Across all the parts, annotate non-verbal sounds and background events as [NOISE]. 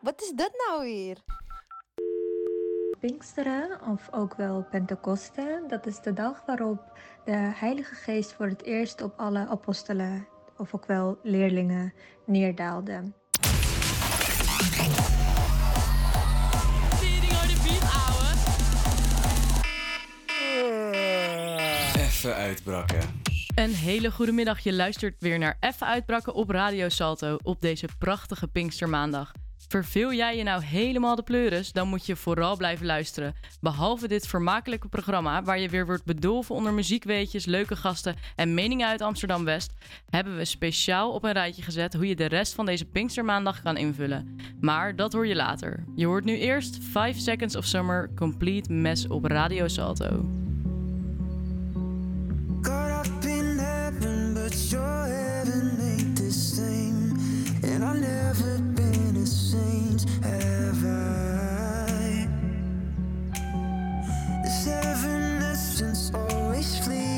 Wat is dat nou weer? Pinksteren, of ook wel Pentecoste, dat is de dag waarop de Heilige Geest voor het eerst op alle apostelen, of ook wel leerlingen, neerdaalde. Even uitbrakken. Een hele goede middag. Je luistert weer naar Even Uitbrakken op Radio Salto op deze prachtige Pinkstermaandag. Verveel jij je nou helemaal de pleuris, dan moet je vooral blijven luisteren. Behalve dit vermakelijke programma, waar je weer wordt bedolven onder muziekweetjes, leuke gasten en meningen uit Amsterdam West, hebben we speciaal op een rijtje gezet hoe je de rest van deze Pinkstermaandag kan invullen. Maar dat hoor je later. Je hoort nu eerst 5 Seconds of Summer Complete Mess op Radio Salto. I've never been a saint, have I? seven evanescence always flee.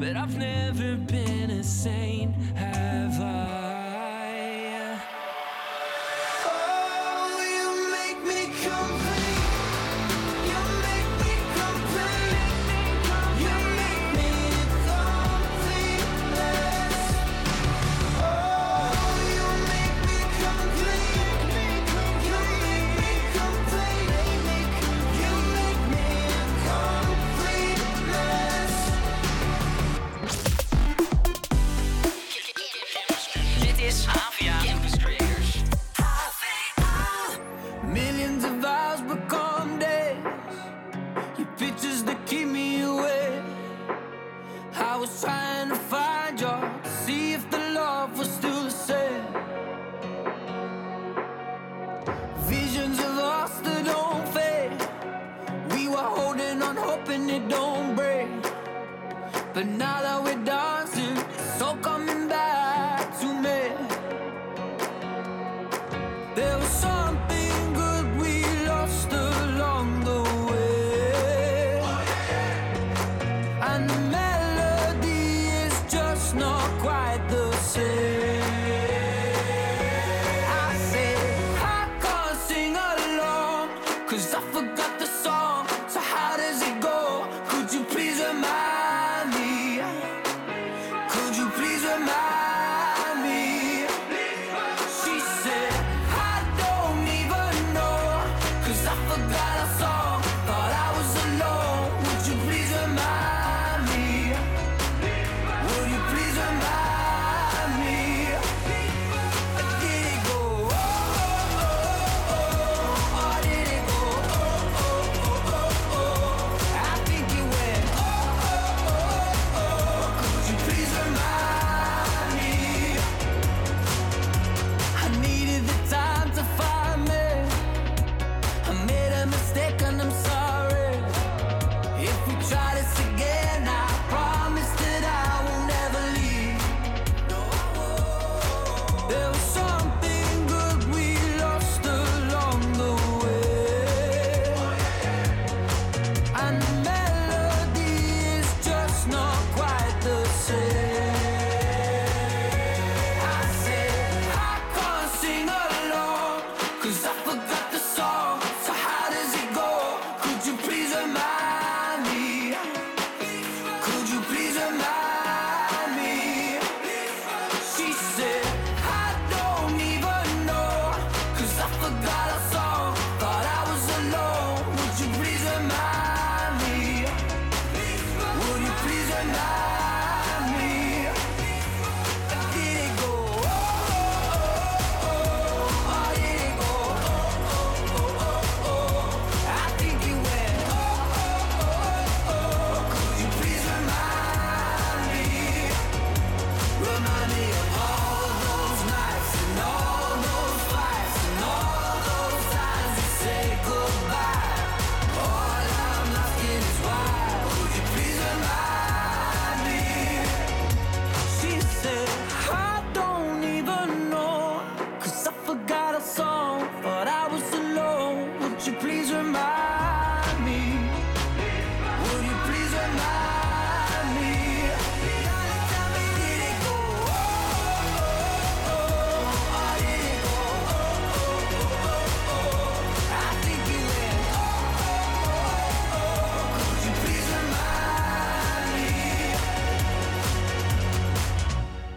but I've never been a saint.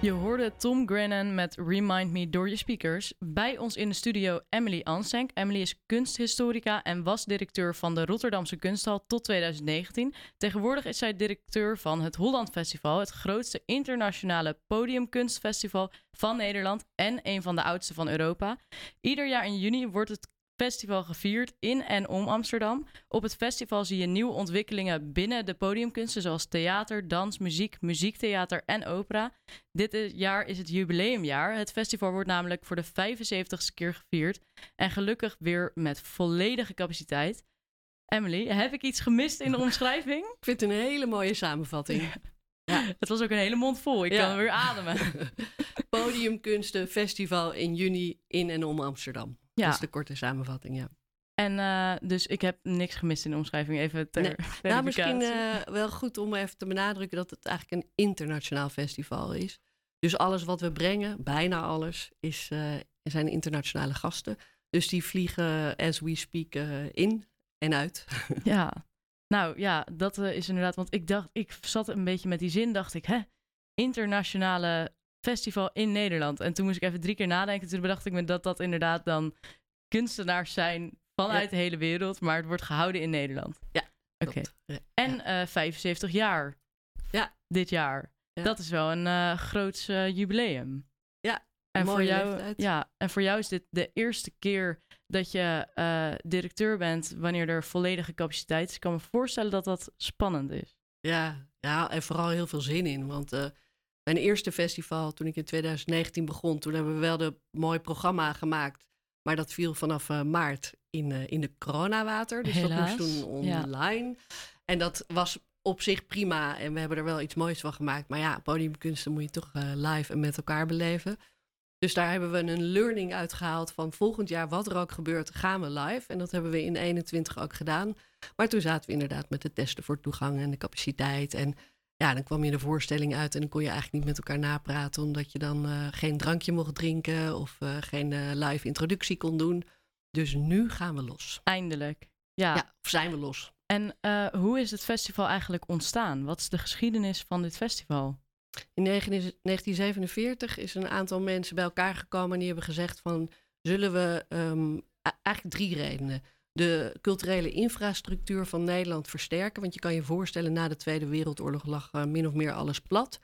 Je hoorde Tom Grennan met Remind Me door je speakers. Bij ons in de studio Emily Ansenk. Emily is kunsthistorica en was directeur van de Rotterdamse Kunsthal tot 2019. Tegenwoordig is zij directeur van het Holland Festival, het grootste internationale podiumkunstfestival van Nederland en een van de oudste van Europa. Ieder jaar in juni wordt het festival gevierd in en om Amsterdam. Op het festival zie je nieuwe ontwikkelingen binnen de podiumkunsten, zoals theater, dans, muziek, muziektheater en opera. Dit jaar is het jubileumjaar. Het festival wordt namelijk voor de 75ste keer gevierd. En gelukkig weer met volledige capaciteit. Emily, heb ik iets gemist in de [LAUGHS] omschrijving? Ik vind het een hele mooie samenvatting. [LAUGHS] Het was ook een hele mond vol. Ik Ja. kan weer ademen. [LAUGHS] Podiumkunsten Festival in juni in en om Amsterdam. Ja. Dat is de korte samenvatting, ja. En eh, dus ik heb niks gemist in de omschrijving. Even ter Nee. [LAUGHS] Nou, misschien eh, wel goed om even te benadrukken dat het eigenlijk een internationaal festival is. Dus alles wat we brengen, bijna alles, is, eh, zijn internationale gasten. Dus die vliegen as we speak in en uit. [LAUGHS] Ja, nou ja, dat is inderdaad. Want ik dacht, ik zat een beetje met die zin, dacht ik, hè, internationale festival in Nederland. En toen moest ik even drie keer nadenken. Toen bedacht ik me dat dat inderdaad dan kunstenaars zijn vanuit de hele wereld, maar het wordt gehouden in Nederland. Ja, Oké. Eh, En eh 75 jaar. Ja. Dit jaar. Ja. Dat is wel een eh groots eh, jubileum. Ja, En voor jou, leeftijd. ja, en voor jou is dit de eerste keer dat je eh, directeur bent wanneer er volledige capaciteit is. Ik kan me voorstellen dat dat spannend is. Ja, ja, en vooral heel veel zin in. Want eh, mijn eerste festival, toen ik in 2019 begon, toen hebben we wel een mooi programma gemaakt. Maar dat viel vanaf eh, maart in, eh, in de coronawater. Dus Helaas, dat moest toen ja. online. En dat was op zich prima. En we hebben er wel iets moois van gemaakt. Maar ja, podiumkunsten moet je toch eh, live en met elkaar beleven. Dus daar hebben we een learning uitgehaald van volgend jaar, wat er ook gebeurt, gaan we live. En dat hebben we in 21 ook gedaan. Maar toen zaten we inderdaad met de testen voor toegang en de capaciteit. En ja, dan kwam je de voorstelling uit en dan kon je eigenlijk niet met elkaar napraten, omdat je dan eh, geen drankje mocht drinken of eh, geen eh, live introductie kon doen. Dus nu gaan we los. Eindelijk. Ja. Ja, of zijn we los? En hoe is het festival eigenlijk ontstaan? Wat is de geschiedenis van dit festival? In 19 1947 is een aantal mensen bij elkaar gekomen en die hebben gezegd van zullen we ehm, a- eigenlijk drie redenen. De culturele infrastructuur van Nederland versterken. Want je kan je voorstellen, na de Tweede Wereldoorlog lag eh, min of meer alles plat.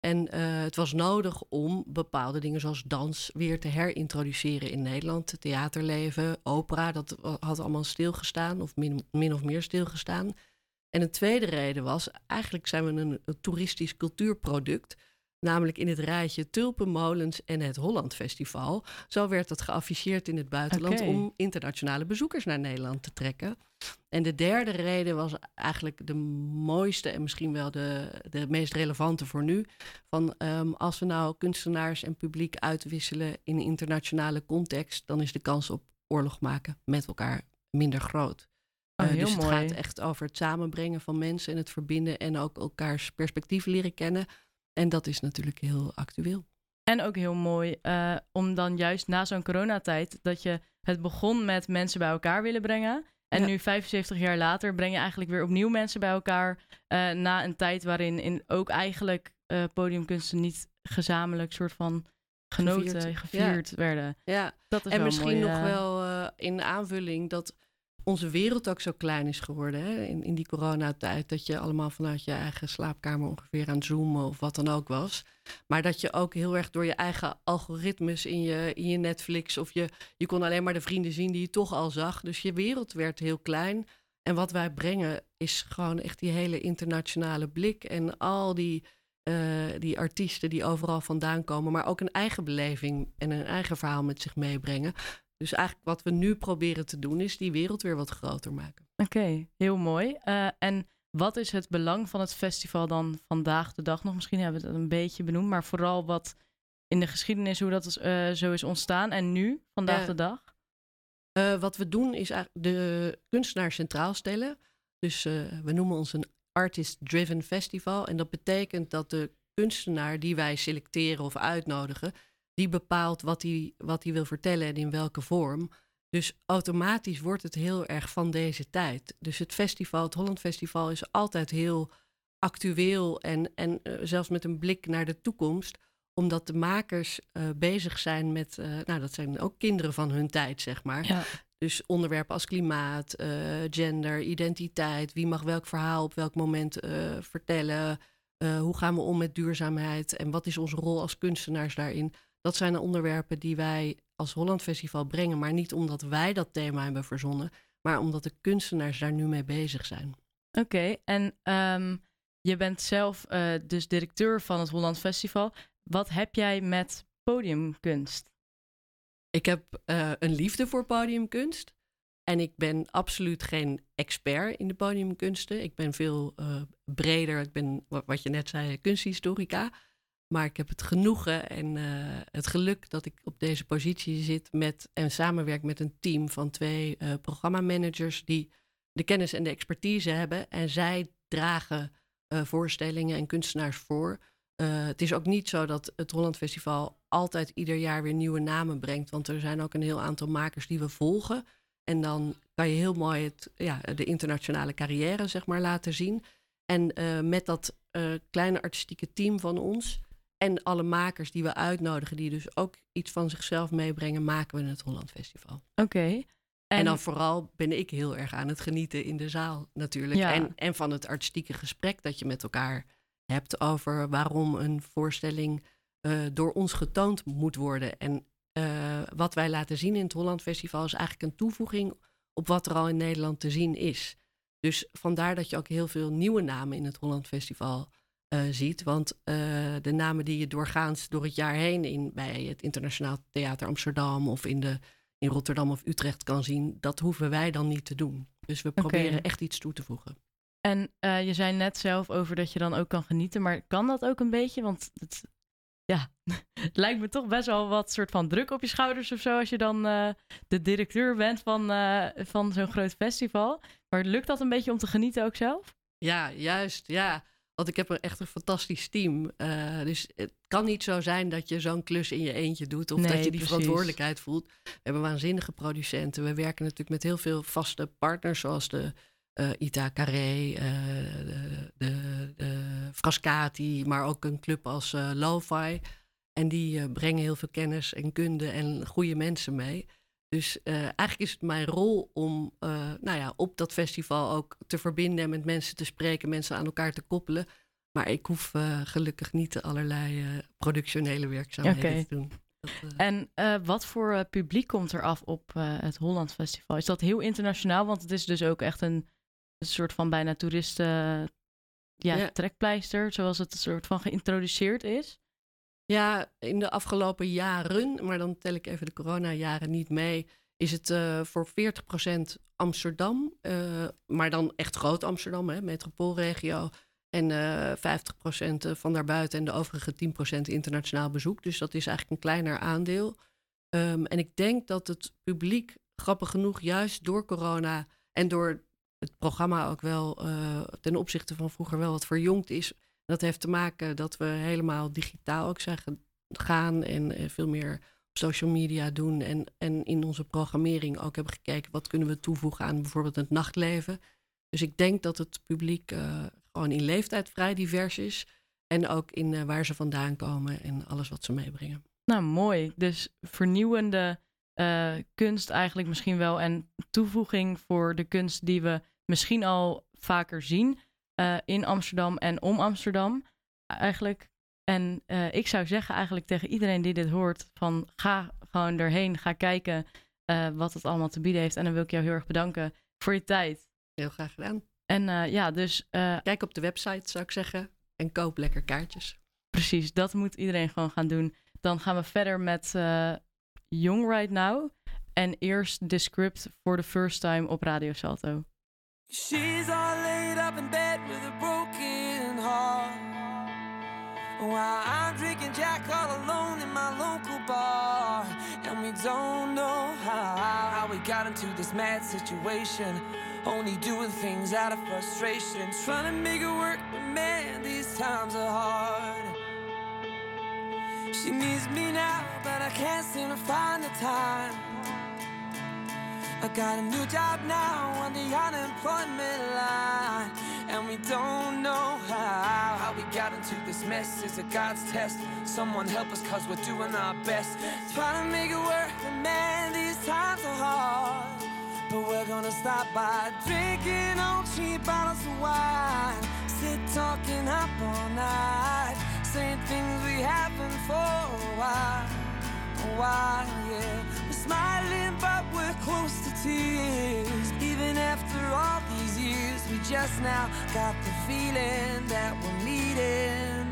En eh, het was nodig om bepaalde dingen zoals dans weer te herintroduceren in Nederland. Theaterleven, opera, dat had allemaal stilgestaan of min, min of meer stilgestaan. En een tweede reden was, eigenlijk zijn we een toeristisch cultuurproduct. Namelijk in het rijtje Tulpenmolens en het Holland Festival. Zo werd het geafficheerd in het buitenland om internationale bezoekers naar Nederland te trekken. En de derde reden was eigenlijk de mooiste en misschien wel de, de meest relevante voor nu. Van ehm, als we nou kunstenaars en publiek uitwisselen in een internationale context, dan is de kans op oorlog maken met elkaar minder groot. Oh, Eh, dus het gaat echt over het samenbrengen van mensen en het verbinden en ook elkaars perspectief leren kennen. En dat is natuurlijk heel actueel. En ook heel mooi eh, om dan juist na zo'n coronatijd dat je het begon met mensen bij elkaar willen brengen. En Ja. nu 75 jaar later breng je eigenlijk weer opnieuw mensen bij elkaar. eh, na een tijd waarin in ook eigenlijk eh, podiumkunsten niet gezamenlijk soort van genoten, Gevierd. gevierd, werden. Ja, Dat is en misschien mooi, nog wel in aanvulling dat onze wereld ook zo klein is geworden. Hè? In, in die coronatijd. Dat je allemaal vanuit je eigen slaapkamer ongeveer aan zoomen of wat dan ook was. Maar dat je ook heel erg door je eigen algoritmes in je, in je Netflix. of je, je kon alleen maar de vrienden zien die je toch al zag. Dus je wereld werd heel klein. En wat wij brengen is gewoon echt die hele internationale blik. En al die, eh, die artiesten die overal vandaan komen. maar ook een eigen beleving en een eigen verhaal met zich meebrengen. Dus eigenlijk wat we nu proberen te doen, is die wereld weer wat groter maken. Oké, heel mooi. Eh, en wat is het belang van het festival dan vandaag de dag nog? Misschien hebben we het een beetje benoemd, maar vooral wat in de geschiedenis, hoe dat is, eh, zo is ontstaan en nu, vandaag Ja. de dag. Eh, wat we doen is de kunstenaar centraal stellen. Dus eh, we noemen ons een artist-driven festival. En dat betekent dat de kunstenaar die wij selecteren of uitnodigen, die bepaalt wat hij, wat hij wil vertellen en in welke vorm. Dus automatisch wordt het heel erg van deze tijd. Dus het festival, het Holland Festival, is altijd heel actueel en, en eh, zelfs met een blik naar de toekomst omdat de makers eh, bezig zijn met, eh, nou dat zijn ook kinderen van hun tijd, zeg maar. Ja. Dus onderwerpen als klimaat, gender, identiteit, wie mag welk verhaal op welk moment vertellen, hoe gaan we om met duurzaamheid en wat is onze rol als kunstenaars daarin. Dat zijn de onderwerpen die wij als Holland Festival brengen, maar niet omdat wij dat thema hebben verzonnen, maar omdat de kunstenaars daar nu mee bezig zijn. Oké, en ehm, je bent zelf eh, dus directeur van het Holland Festival. Wat heb jij met podiumkunst? Ik heb eh, een liefde voor podiumkunst. En ik ben absoluut geen expert in de podiumkunsten. Ik ben veel eh, breder. Ik ben, wa- wat je net zei, kunsthistorica. Maar ik heb het genoegen en eh, het geluk dat ik op deze positie zit met en samenwerk met een team van twee eh programmamanagers die de kennis en de expertise hebben. En zij dragen eh, voorstellingen en kunstenaars voor. Het is ook niet zo dat het Holland Festival altijd ieder jaar weer nieuwe namen brengt. Want er zijn ook een heel aantal makers die we volgen. En dan kan je heel mooi het, ja, de internationale carrière zeg maar, laten zien. En met dat kleine artistieke team van ons en alle makers die we uitnodigen, die dus ook iets van zichzelf meebrengen, maken we het Holland Festival. Oké. En, dan vooral ben ik heel erg aan het genieten in de zaal natuurlijk. Ja. En, en van het artistieke gesprek dat je met elkaar hebt over waarom een voorstelling eh, door ons getoond moet worden. En eh, wat wij laten zien in het Holland Festival is eigenlijk een toevoeging op wat er al in Nederland te zien is. Dus vandaar dat je ook heel veel nieuwe namen in het Holland Festival eh, ziet. Want eh, de namen die je doorgaans door het jaar heen in, bij het Internationaal Theater Amsterdam of in, de, in Rotterdam of Utrecht kan zien, dat hoeven wij dan niet te doen. Dus we proberen echt iets toe te voegen. En eh, je zei net zelf over dat je dan ook kan genieten, maar kan dat ook een beetje? Want het, ja, [LAUGHS] het lijkt me toch best wel wat soort van druk op je schouders of zo als je dan de directeur bent van, van zo'n groot festival. Maar lukt dat een beetje om te genieten ook zelf? Ja, juist. Ja. Want ik heb er echt een fantastisch team. Eh, dus het kan niet zo zijn dat je zo'n klus in je eentje doet. Of Nee, dat je die precies. verantwoordelijkheid voelt. We hebben waanzinnige producenten. We werken natuurlijk met heel veel vaste partners. Zoals de eh, Ita Carré, eh, de, de, de Frascati. Maar ook een club als Lo-Fi. En die brengen heel veel kennis en kunde en goede mensen mee. Dus eh, eigenlijk is het mijn rol om eh, nou ja, op dat festival ook te verbinden en met mensen te spreken, mensen aan elkaar te koppelen. Maar ik hoef eh, gelukkig niet allerlei productionele werkzaamheden te doen. Dat, En wat voor publiek komt er af op het Holland Festival? Is dat heel internationaal? Want het is dus ook echt een, een soort van bijna toeristen ja, Ja. trekpleister, zoals het een soort van geïntroduceerd is. Ja, in de afgelopen jaren, maar dan tel ik even de coronajaren niet mee, is het eh, voor 40% Amsterdam, eh, maar dan echt groot Amsterdam, hè, metropoolregio. En eh 50% van daarbuiten en de overige 10% internationaal bezoek. Dus dat is eigenlijk een kleiner aandeel. Ehm, en ik denk dat het publiek, grappig genoeg, juist door corona en door het programma ook wel eh, ten opzichte van vroeger wel wat verjongd is. Dat heeft te maken dat we helemaal digitaal ook zijn ge- gaan en eh, veel meer op social media doen. En, en in onze programmering ook hebben gekeken wat kunnen we toevoegen aan bijvoorbeeld het nachtleven. Dus ik denk dat het publiek eh, gewoon in leeftijd vrij divers is. En ook in eh, waar ze vandaan komen en alles wat ze meebrengen. Nou, mooi. Dus vernieuwende kunst eigenlijk misschien wel. En toevoeging voor de kunst die we misschien al vaker zien eh, in Amsterdam en om Amsterdam eigenlijk. En eh, ik zou zeggen eigenlijk tegen iedereen die dit hoort van ga gewoon erheen, ga kijken eh, wat het allemaal te bieden heeft. En dan wil ik jou heel erg bedanken voor je tijd. Heel graag gedaan. En eh, ja, dus eh, Kijk op de website zou ik zeggen. En koop lekker kaartjes. Precies, dat moet iedereen gewoon gaan doen. Dan gaan we verder met eh Young Right Now. En eerst de script for the first time op Radio Salto. She's all laid up in bed While I'm drinking Jack all alone in my local bar. And we don't know how, how we got into this mad situation. Only doing things out of frustration. Trying to make it work, but man, these times are hard. She needs me now, but I can't seem to find the time. I got a new job now on the unemployment line. And we don't know how. How we got into this mess is a God's test. Someone help us, cause we're doing our best. Trying to make it work, but man, these times are hard. But we're gonna stop by drinking on cheap bottles of wine. Sit talking up all night. Saying things we haven't for a while. A while, yeah. We're smiling, but we're close to tears. Even after all these years, we just now got the feeling that we're meeting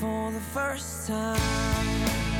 for the first time.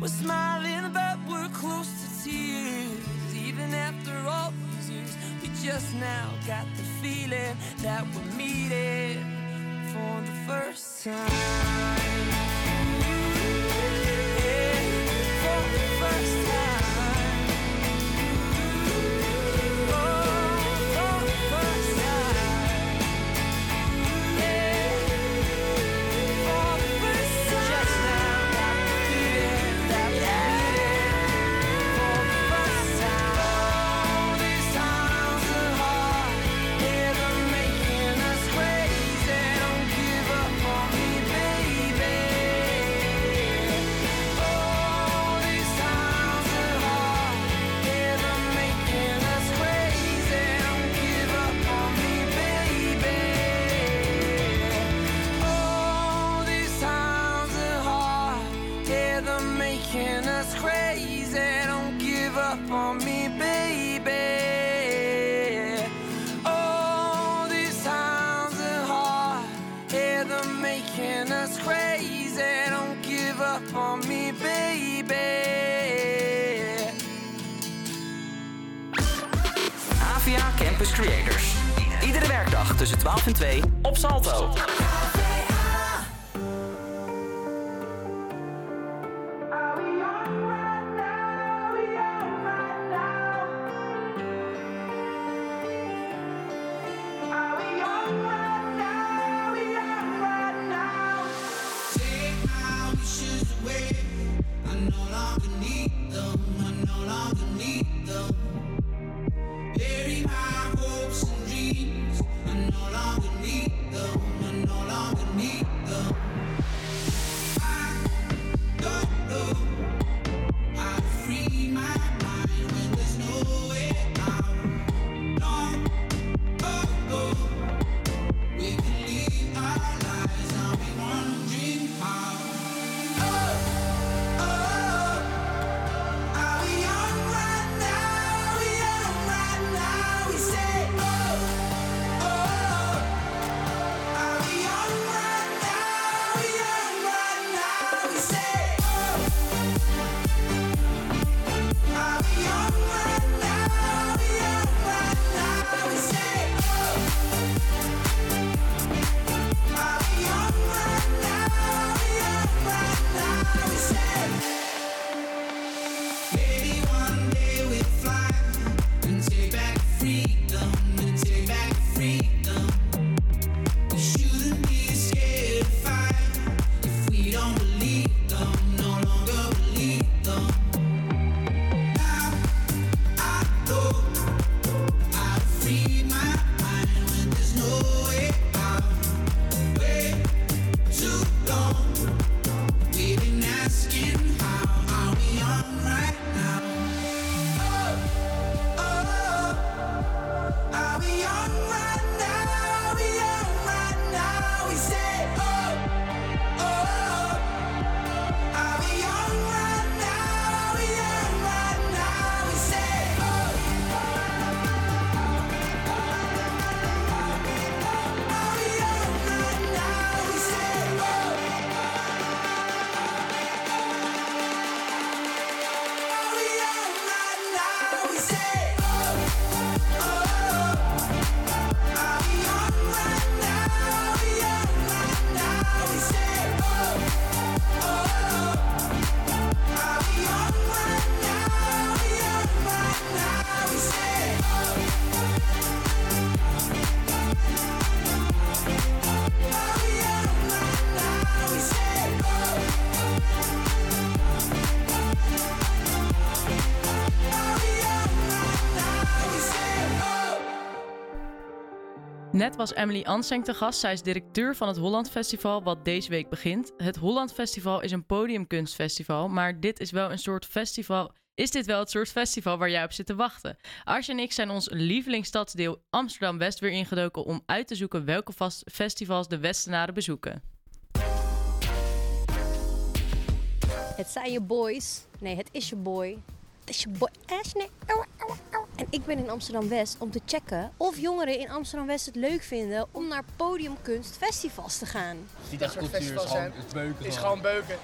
We're smiling, but we're close to tears. Even after all these years, we just now got the feeling that we're meeting for the first time. Net was Emily Anseng te gast. Zij is directeur van het Holland Festival, wat deze week begint. Het Holland Festival is een podiumkunstfestival, maar dit is wel een soort festival. Is dit wel het soort festival waar jij op zit te wachten? Arsje en ik zijn ons lievelingsstadsdeel Amsterdam-West weer ingedoken om uit te zoeken welke festivals de Westenaren bezoeken. Het zijn je boys. Nee, het is je boy. Het is je boy. Auw. En ik ben in Amsterdam-West om te checken of jongeren in Amsterdam-West het leuk vinden om naar podiumkunstfestivals te gaan. Niet echt cultuur, is gewoon het beuken. is gewoon beuken.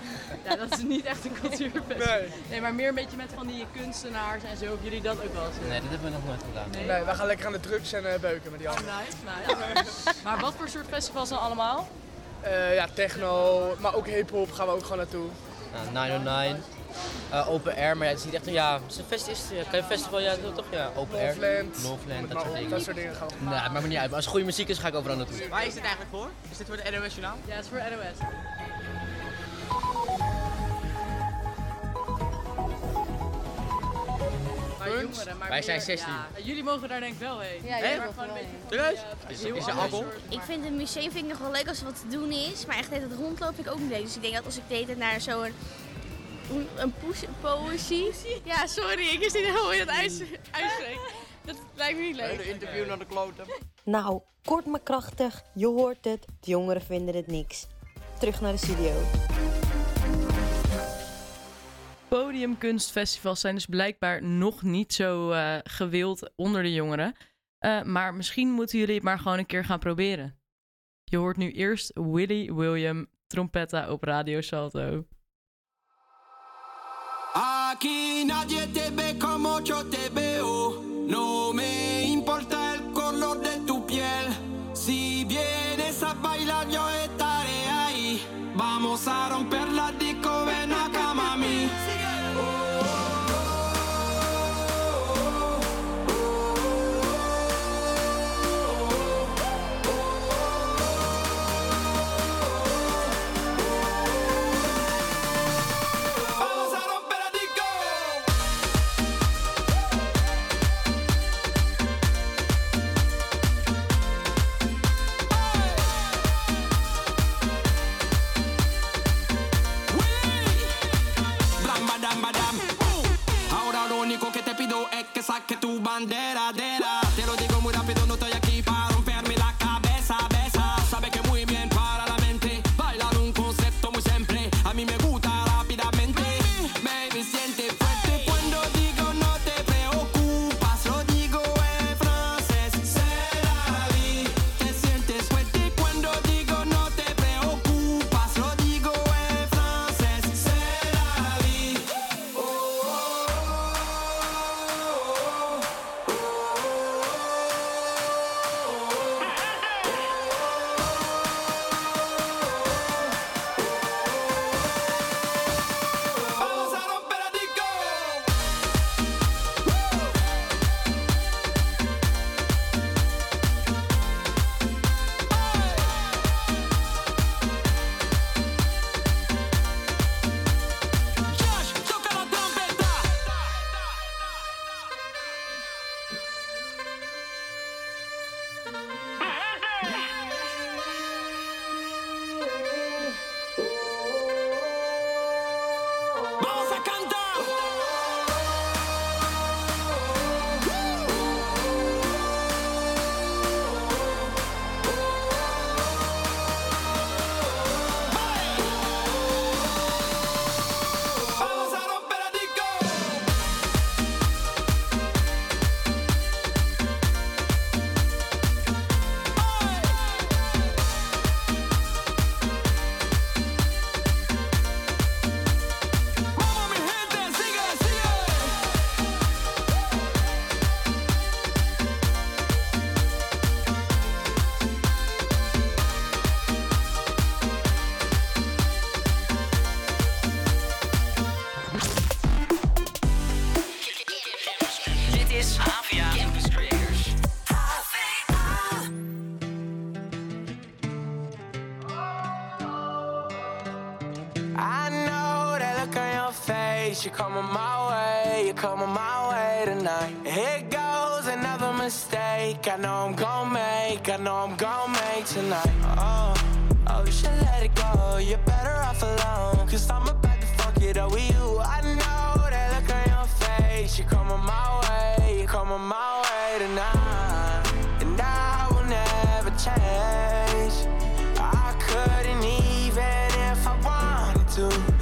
Ja, dat is niet echt een cultuurfestival. Nee. Nee, maar meer een beetje met van die kunstenaars en zo. Hebben jullie dat ook wel eens? Nee, dat hebben we nog nooit gedaan. Nee. Nee, wij gaan lekker aan de drugs en eh, beuken met die Oh, anderen. nice, nice. maar wat voor soort festivals dan allemaal? Eh, ja, techno, maar ook hip-hop gaan we ook gewoon naartoe. Nou, 909, eh, open air, maar ja, het is niet echt een, ja, het is een fest, is, ja, kan je een festival, ja, toch? Ja, open air. Loveland. Loveland, dat soort dingen. Dat soort dingen gaan Nee, het maakt me niet uit, maar als er goede muziek is, ga ik overal naartoe. Waar is dit eigenlijk voor? Is dit voor de NOS Journaal? Ja, het is voor NOS. Jongeren, maar Wij zijn meer- 16. ja. Jullie mogen daar denk ik wel heen. Ja, Hè? gewoon een beetje van Is- alcohol? soort, Ik vind het museum vind ik nog wel leuk als er wat te doen is. Maar echt het rondlopen vind ik ook niet leuk. Dus ik denk dat als ik de hele tijd naar zo'n een, een poes, poëzie... Ja, sorry, ik wist niet hoe je dat uits- uitspreekt. Dat lijkt me niet leuk. Hele interview naar de kloten. Nou, kort maar krachtig, je hoort het, de jongeren vinden het niks. Terug naar de studio. Podiumkunstfestivals zijn dus blijkbaar nog niet zo eh, gewild onder de jongeren. Eh, maar misschien moeten jullie het maar gewoon een keer gaan proberen. Je hoort nu eerst Willy William trompetta op Radio Salto. Aquí nadie te ve como yo te face. You're coming my way. You're coming my way tonight. Here goes another mistake. I know I'm gonna make, I know I'm gonna make tonight. Oh, oh, you should let it go. You're better off alone. Cause I'm about to fuck it up with you. I know that look on your face. You're coming my way, you're coming my way tonight. And I will never change. I couldn't even if I wanted to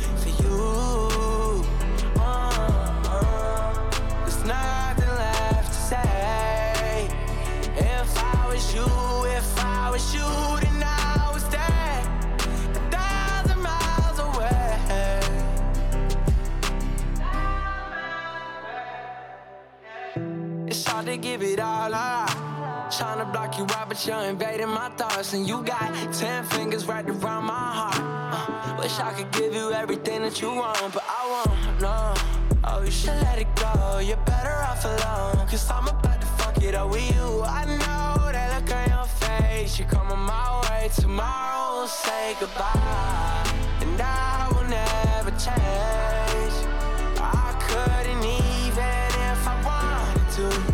to give it all up. Trying to block you out, but you're invading my thoughts. And you got ten fingers right around my heart. Uh, wish I could give you everything that you want, but I won't. No. Oh, you should let it go. You're better off alone. Cause I'm about to fuck it up with you. I know that look on your face. You're coming my way. Tomorrow we'll say goodbye. And I will never change. I couldn't even if I wanted to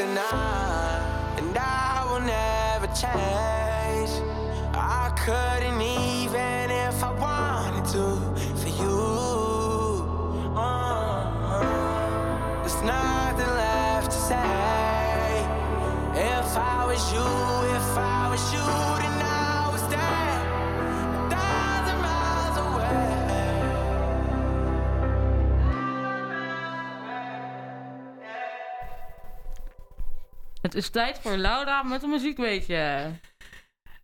and I will never change. I couldn't even if I wanted to for you. Uh, there's nothing left to say. If I was you, if I was you, Het is tijd voor Laura met een muziekweetje.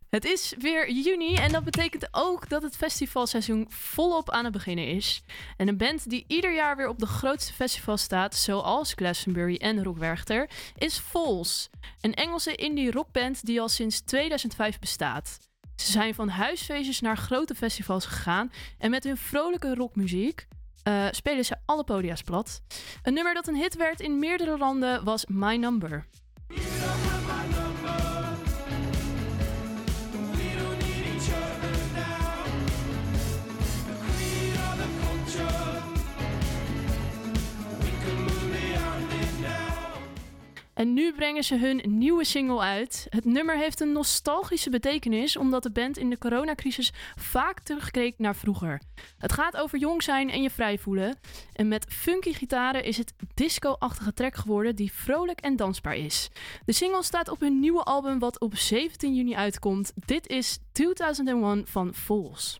Het is weer juni en dat betekent ook dat het festivalseizoen volop aan het beginnen is. En een band die ieder jaar weer op de grootste festivals staat, zoals Glastonbury en Rockwerchter, is Falls. Een Engelse indie rockband die al sinds 2005 bestaat. Ze zijn van huisfeestjes naar grote festivals gegaan en met hun vrolijke rockmuziek eh, spelen ze alle podia's plat. Een nummer dat een hit werd in meerdere landen was My Number. You don't have my En nu brengen ze hun nieuwe single uit. Het nummer heeft een nostalgische betekenis, omdat de band in de coronacrisis vaak terugkeek naar vroeger. Het gaat over jong zijn en je vrij voelen. En met funky gitaren is het disco-achtige track geworden die vrolijk en dansbaar is. De single staat op hun nieuwe album wat op 17 juni uitkomt. Dit is 2001 van Fools.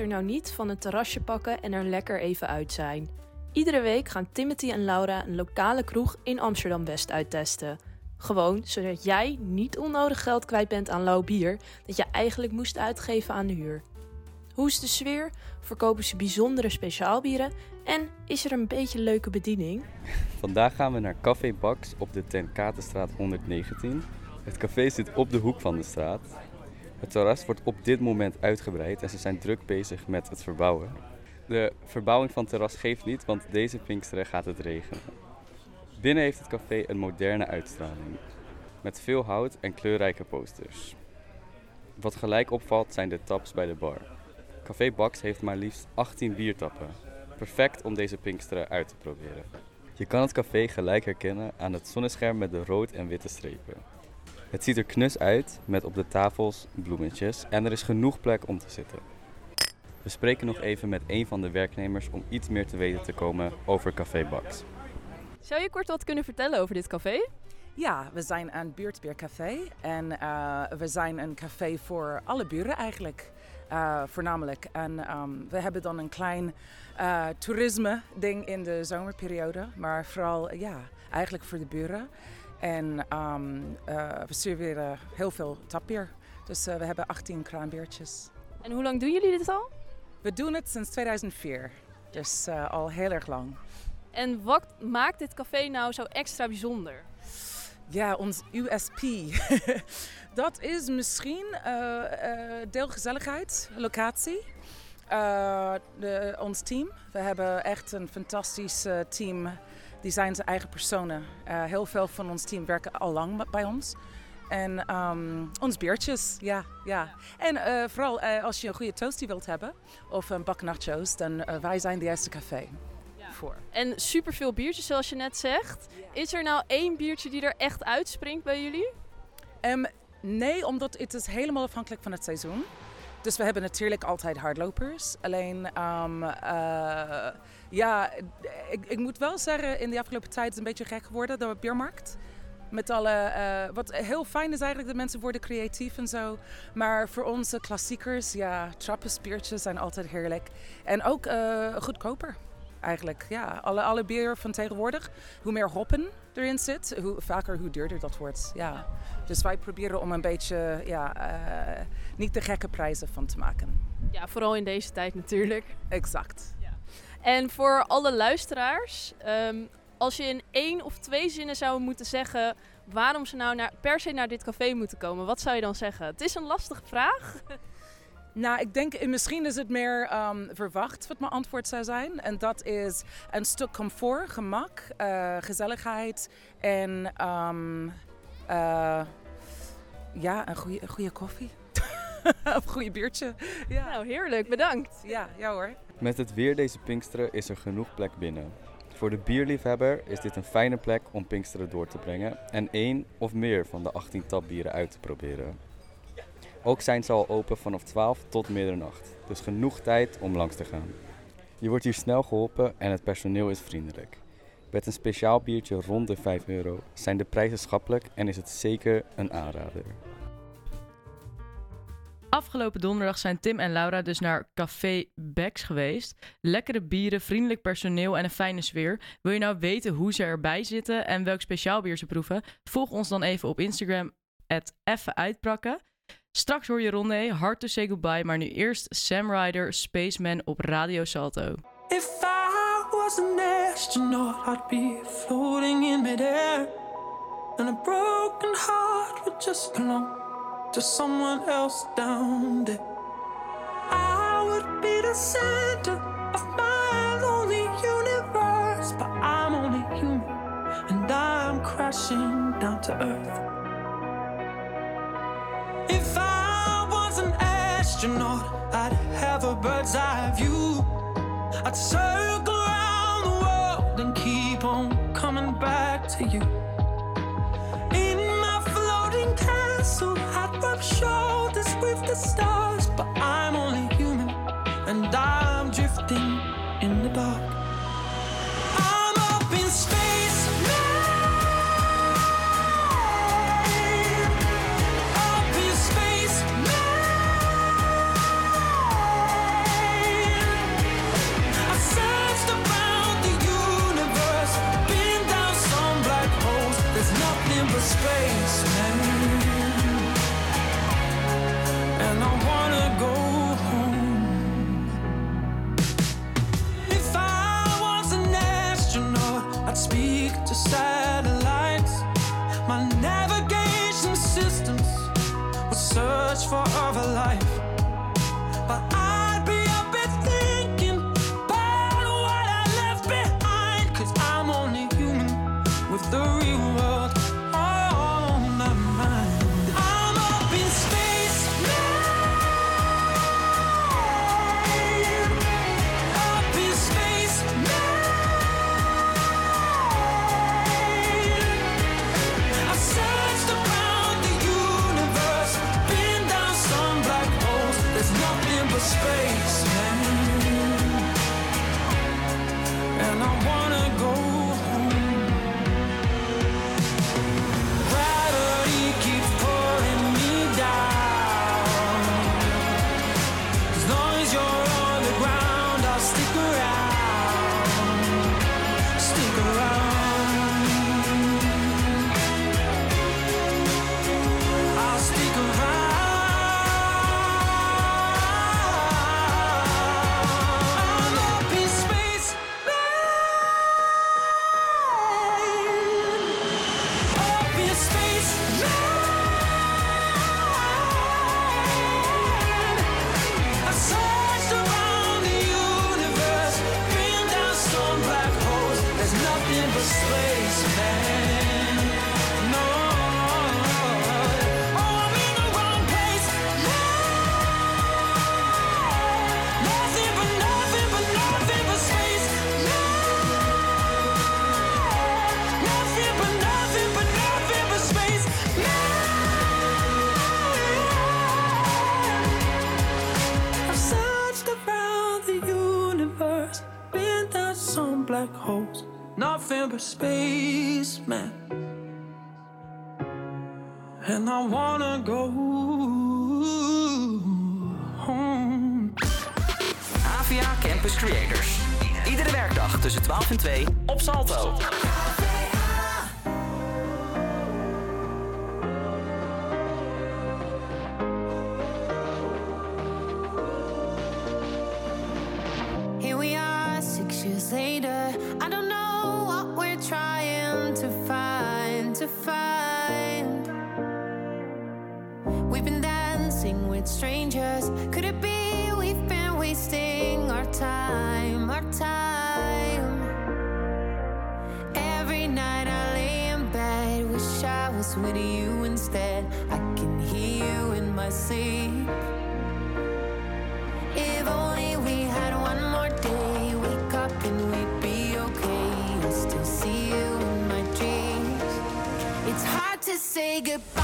Er nou niet van een terrasje pakken en er lekker even uit zijn? Iedere week gaan Timothy en Laura een lokale kroeg in Amsterdam West uittesten. Gewoon zodat jij niet onnodig geld kwijt bent aan lauw bier dat je eigenlijk moest uitgeven aan de huur. Hoe is de sfeer? Verkopen ze bijzondere speciaalbieren? En is er een beetje leuke bediening? Vandaag gaan we naar Café Bax op de Ten Katenstraat 119. Het café zit op de hoek van de straat. Het terras wordt op dit moment uitgebreid en ze zijn druk bezig met het verbouwen. De verbouwing van het terras geeft niet, want deze Pinksteren gaat het regenen. Binnen heeft het café een moderne uitstraling. Met veel hout en kleurrijke posters. Wat gelijk opvalt zijn de taps bij de bar. Café Bax heeft maar liefst 18 biertappen. Perfect om deze Pinksteren uit te proberen. Je kan het café gelijk herkennen aan het zonnescherm met de rood en witte strepen. Het ziet er knus uit met op de tafels bloemetjes en er is genoeg plek om te zitten. We spreken nog even met een van de werknemers om iets meer te weten te komen over Café Bax. Zou je kort wat kunnen vertellen over dit café? Ja, we zijn een buurtbeercafé en eh, we zijn een café voor alle buren eigenlijk. eh, voornamelijk. En ehm, we hebben dan een klein eh, toerisme ding in de zomerperiode. Maar vooral ja, eigenlijk voor de buren. En ehm, eh, we serveren heel veel tapbier. Dus eh, we hebben 18 kraanbeertjes. En hoe lang doen jullie dit al? We doen het sinds 2004. Dus eh, al heel erg lang. En wat maakt dit café nou zo extra bijzonder? Ja, ons USP. [LAUGHS] dat is misschien eh, eh, deelgezelligheid, locatie. Eh, de, ons team. We hebben echt een fantastisch eh, team. Die zijn zijn eigen personen. Eh, heel veel van ons team werken al lang bij ons. En ehm, ons biertjes, ja. ja. En eh, vooral eh, als je een goede toastie wilt hebben of een bak nachos, dan wij zijn de juiste café voor. En superveel biertjes, zoals je net zegt. Is er nou één biertje die er echt uitspringt bij jullie? Um, nee, omdat het is helemaal afhankelijk van het seizoen. Dus we hebben natuurlijk altijd hardlopers. Alleen, ehm, eh, ja, ik, ik moet wel zeggen, in de afgelopen tijd is het een beetje gek geworden, de biermarkt. Met alle, eh, wat heel fijn is eigenlijk, dat mensen worden creatief en zo. Maar voor onze klassiekers, ja, trappenspiertjes zijn altijd heerlijk. En ook eh, goedkoper eigenlijk. Ja, alle, alle bier van tegenwoordig, hoe meer hoppen erin zit, hoe vaker, hoe duurder dat wordt. Ja. Dus wij proberen om een beetje, ja, eh, niet de gekke prijzen van te maken. Ja, vooral in deze tijd natuurlijk. Exact. En voor alle luisteraars, ehm, als je in één of twee zinnen zou moeten zeggen waarom ze nou naar, per se naar dit café moeten komen, wat zou je dan zeggen? Het is een lastige vraag. [LAUGHS] Nou, ik denk misschien is het meer ehm, verwacht wat mijn antwoord zou zijn. En dat is een stuk comfort, gemak, eh, gezelligheid en ehm, eh, ja, een goede, een goede koffie. [LAUGHS] of een goede biertje. Ja. Nou, heerlijk. Bedankt. Ja, ja hoor. Met het weer deze Pinksteren is er genoeg plek binnen. Voor de bierliefhebber is dit een fijne plek om Pinksteren door te brengen en één of meer van de 18 tapbieren uit te proberen. Ook zijn ze al open vanaf 12 tot middernacht, dus genoeg tijd om langs te gaan. Je wordt hier snel geholpen en het personeel is vriendelijk. Met een speciaal biertje rond de 5 euro zijn de prijzen schappelijk en is het zeker een aanrader. Afgelopen donderdag zijn Tim en Laura dus naar Café Bex geweest. Lekkere bieren, vriendelijk personeel en een fijne sfeer. Wil je nou weten hoe ze erbij zitten en welk speciaal bier ze proeven? Volg ons dan even op Instagram, even uitbrakken. Straks hoor je Rondé, hard to say goodbye, maar nu eerst Sam Ryder, Spaceman op Radio Salto. If I was an astronaut, I'd be floating in midair. And a broken heart would just to someone else down there. I would be the center of my lonely universe, but I'm only human and I'm crashing down to earth. If I was an astronaut, I'd have a bird's eye view. I'd circle around the world and keep on coming back to you. Shoulders with the stars, but I'm only human and I'm drifting in the dark. Nothing but space, man. And I wanna go home. AVA Campus Creators. Iedere werkdag tussen 12 en 2 op Salto. If only we had one more day, wake up and we'd be okay. Still see you in my dreams. It's hard to say goodbye.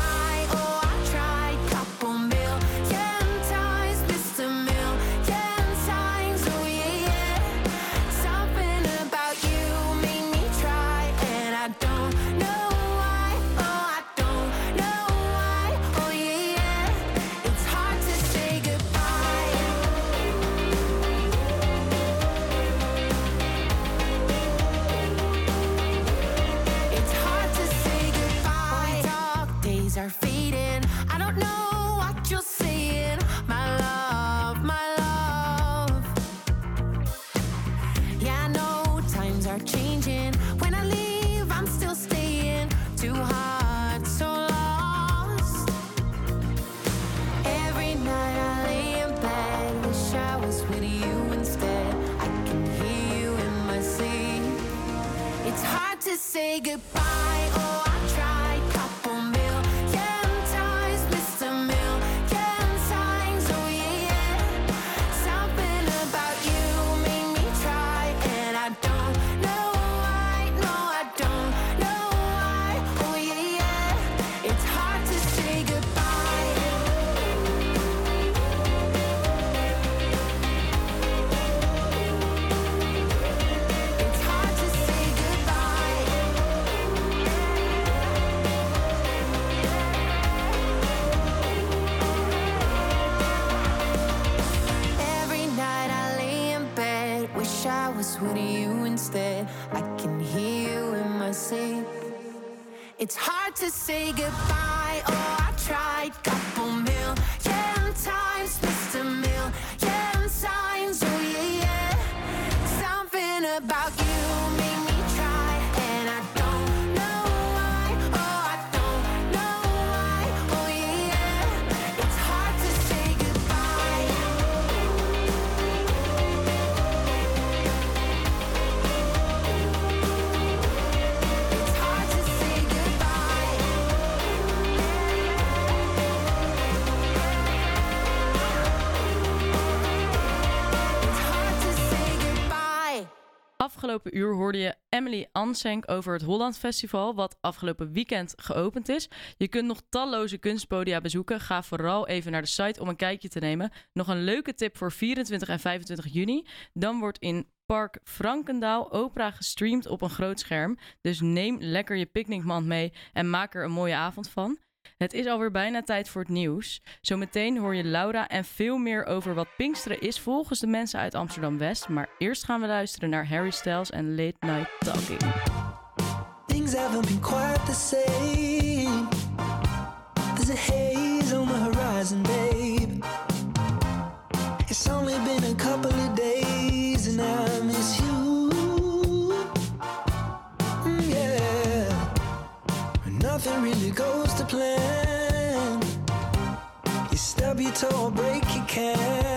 Afgelopen uur hoorde je Emily Ansenk over het Holland Festival, wat afgelopen weekend geopend is. Je kunt nog talloze kunstpodia bezoeken. Ga vooral even naar de site om een kijkje te nemen. Nog een leuke tip voor 24 en 25 juni. Dan wordt in Park Frankendaal opera gestreamd op een groot scherm. Dus neem lekker je picknickmand mee en maak er een mooie avond van. Het is alweer bijna tijd voor het nieuws. Zometeen hoor je Laura en veel meer over wat Pinksteren is volgens de mensen uit Amsterdam-West. Maar eerst gaan we luisteren naar Harry Styles en Late Night Talking. Things been the same. There's a haze on the horizon, babe. It's only been a couple of days and I miss. Nothing really goes to plan. You stub your toe break your can.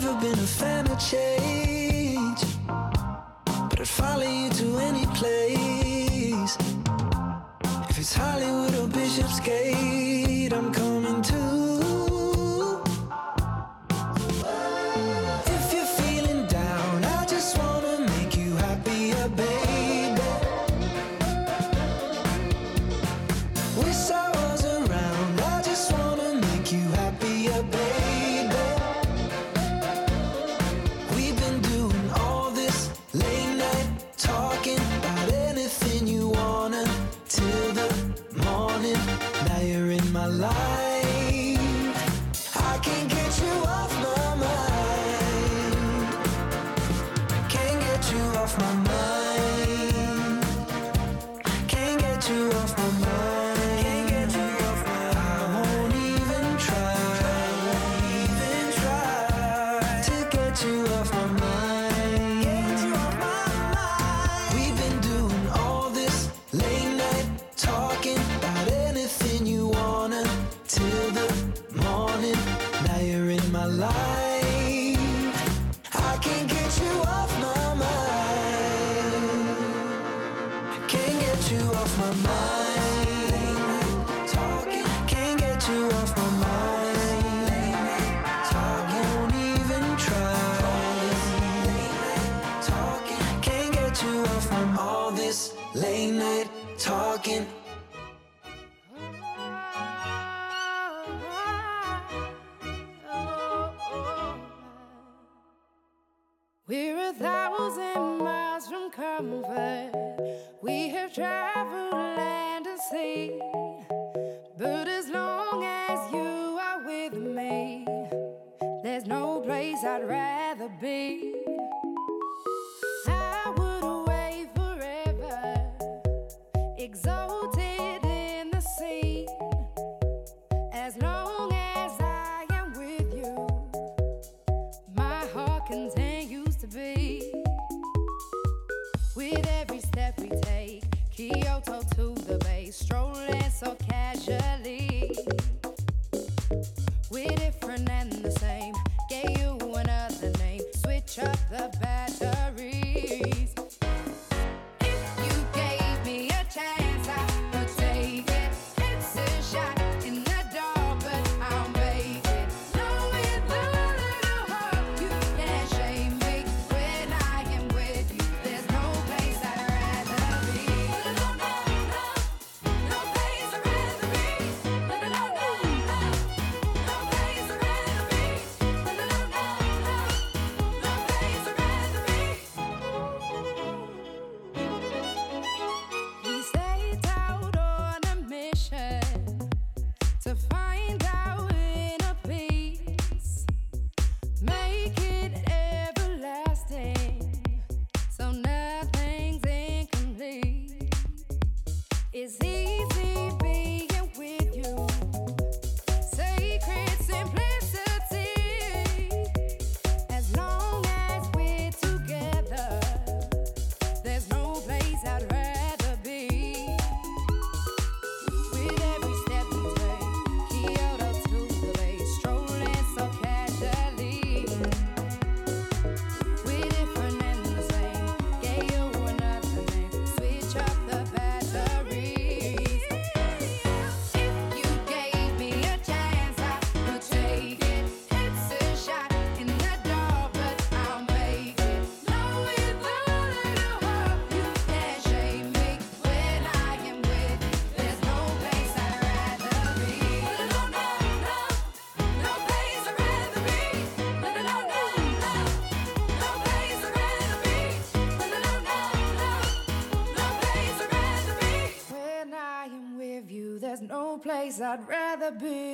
never been a fan of change, but I'd follow you to any place. If it's Hollywood or Bishopsgate. a thousand miles from comfort. We have traveled land and sea. But as long as you are with me, there's no place I'd rather be. place I'd rather be.